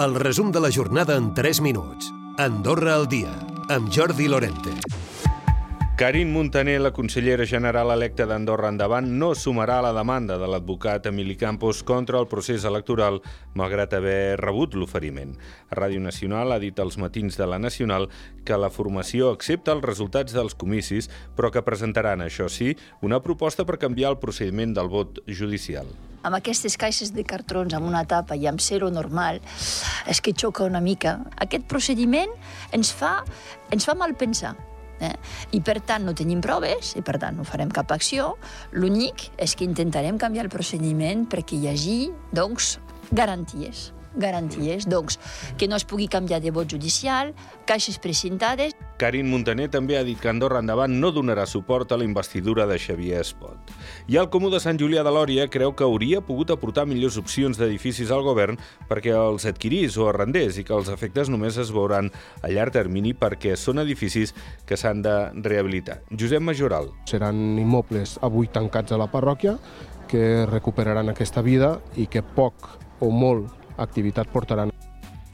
El resum de la jornada en 3 minuts. Andorra al dia, amb Jordi Lorente. Karin Montaner, la consellera general electa d'Andorra Endavant, no sumarà la demanda de l'advocat Emili Campos contra el procés electoral, malgrat haver rebut l'oferiment. Ràdio Nacional ha dit als matins de la Nacional que la formació accepta els resultats dels comicis, però que presentaran, això sí, una proposta per canviar el procediment del vot judicial amb aquestes caixes de cartrons amb una tapa i amb zero normal, és que xoca una mica. Aquest procediment ens fa, ens fa mal pensar. Eh? I per tant no tenim proves i per tant no farem cap acció. L'únic és que intentarem canviar el procediment perquè hi hagi doncs, garanties garanties, doncs, que no es pugui canviar de vot judicial, caixes precintades. Karin Montaner també ha dit que Andorra Endavant no donarà suport a la investidura de Xavier Espot. I el Comú de Sant Julià de Lòria creu que hauria pogut aportar millors opcions d'edificis al govern perquè els adquirís o arrendés i que els efectes només es veuran a llarg termini perquè són edificis que s'han de rehabilitar. Josep Majoral. Seran immobles avui tancats a la parròquia que recuperaran aquesta vida i que poc o molt activitat portaran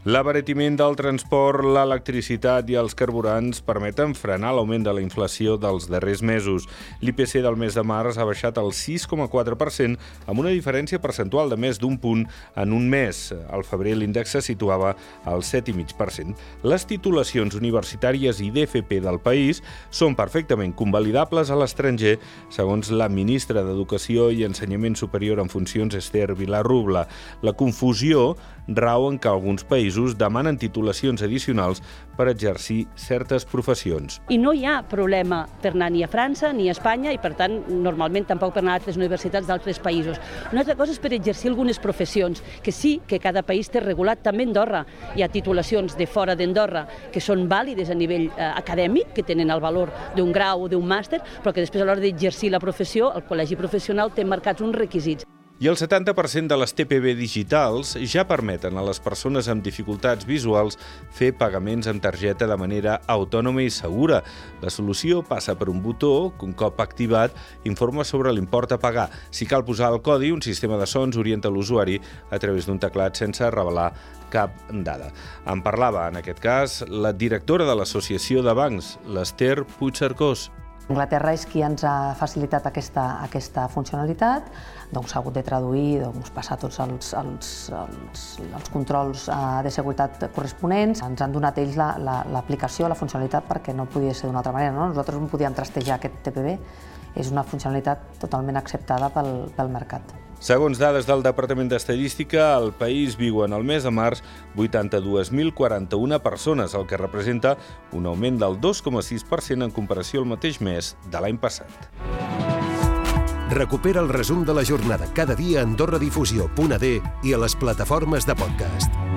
L'abaratiment del transport, l'electricitat i els carburants permeten frenar l'augment de la inflació dels darrers mesos. L'IPC del mes de març ha baixat el 6,4% amb una diferència percentual de més d'un punt en un mes. Al febrer l'índex se situava al 7,5%. Les titulacions universitàries i d'FP del país són perfectament convalidables a l'estranger, segons la ministra d'Educació i Ensenyament Superior en funcions Esther Vilarrubla. La confusió rau en que alguns països demanen titulacions addicionals per exercir certes professions. I no hi ha problema per anar ni a França ni a Espanya i, per tant, normalment tampoc per anar a altres universitats d'altres països. Una altra cosa és per exercir algunes professions, que sí que cada país té regulat, també Andorra. Hi ha titulacions de fora d'Andorra que són vàlides a nivell eh, acadèmic, que tenen el valor d'un grau o d'un màster, però que després a l'hora d'exercir la professió, el col·legi professional té marcats uns requisits. I el 70% de les TPB digitals ja permeten a les persones amb dificultats visuals fer pagaments amb targeta de manera autònoma i segura. La solució passa per un botó que, un cop activat, informa sobre l'import a pagar. Si cal posar el codi, un sistema de sons orienta l'usuari a través d'un teclat sense revelar cap dada. En parlava, en aquest cas, la directora de l'Associació de Bancs, l'Ester Puigcercós. Anglaterra és qui ens ha facilitat aquesta, aquesta funcionalitat, doncs s'ha hagut de traduir, doncs, passar tots els, els, els, els controls eh, de seguretat corresponents. Ens han donat ells l'aplicació, la, la, la funcionalitat, perquè no podia ser d'una altra manera. No? Nosaltres no podíem trastejar aquest TPB, és una funcionalitat totalment acceptada pel, pel mercat. Segons dades del Departament d'Estadística, al país viuen al mes de març 82.041 persones, el que representa un augment del 2,6% en comparació al mateix mes de l'any passat. Recupera el resum de la jornada cada dia a AndorraDifusió.d i a les plataformes de podcast.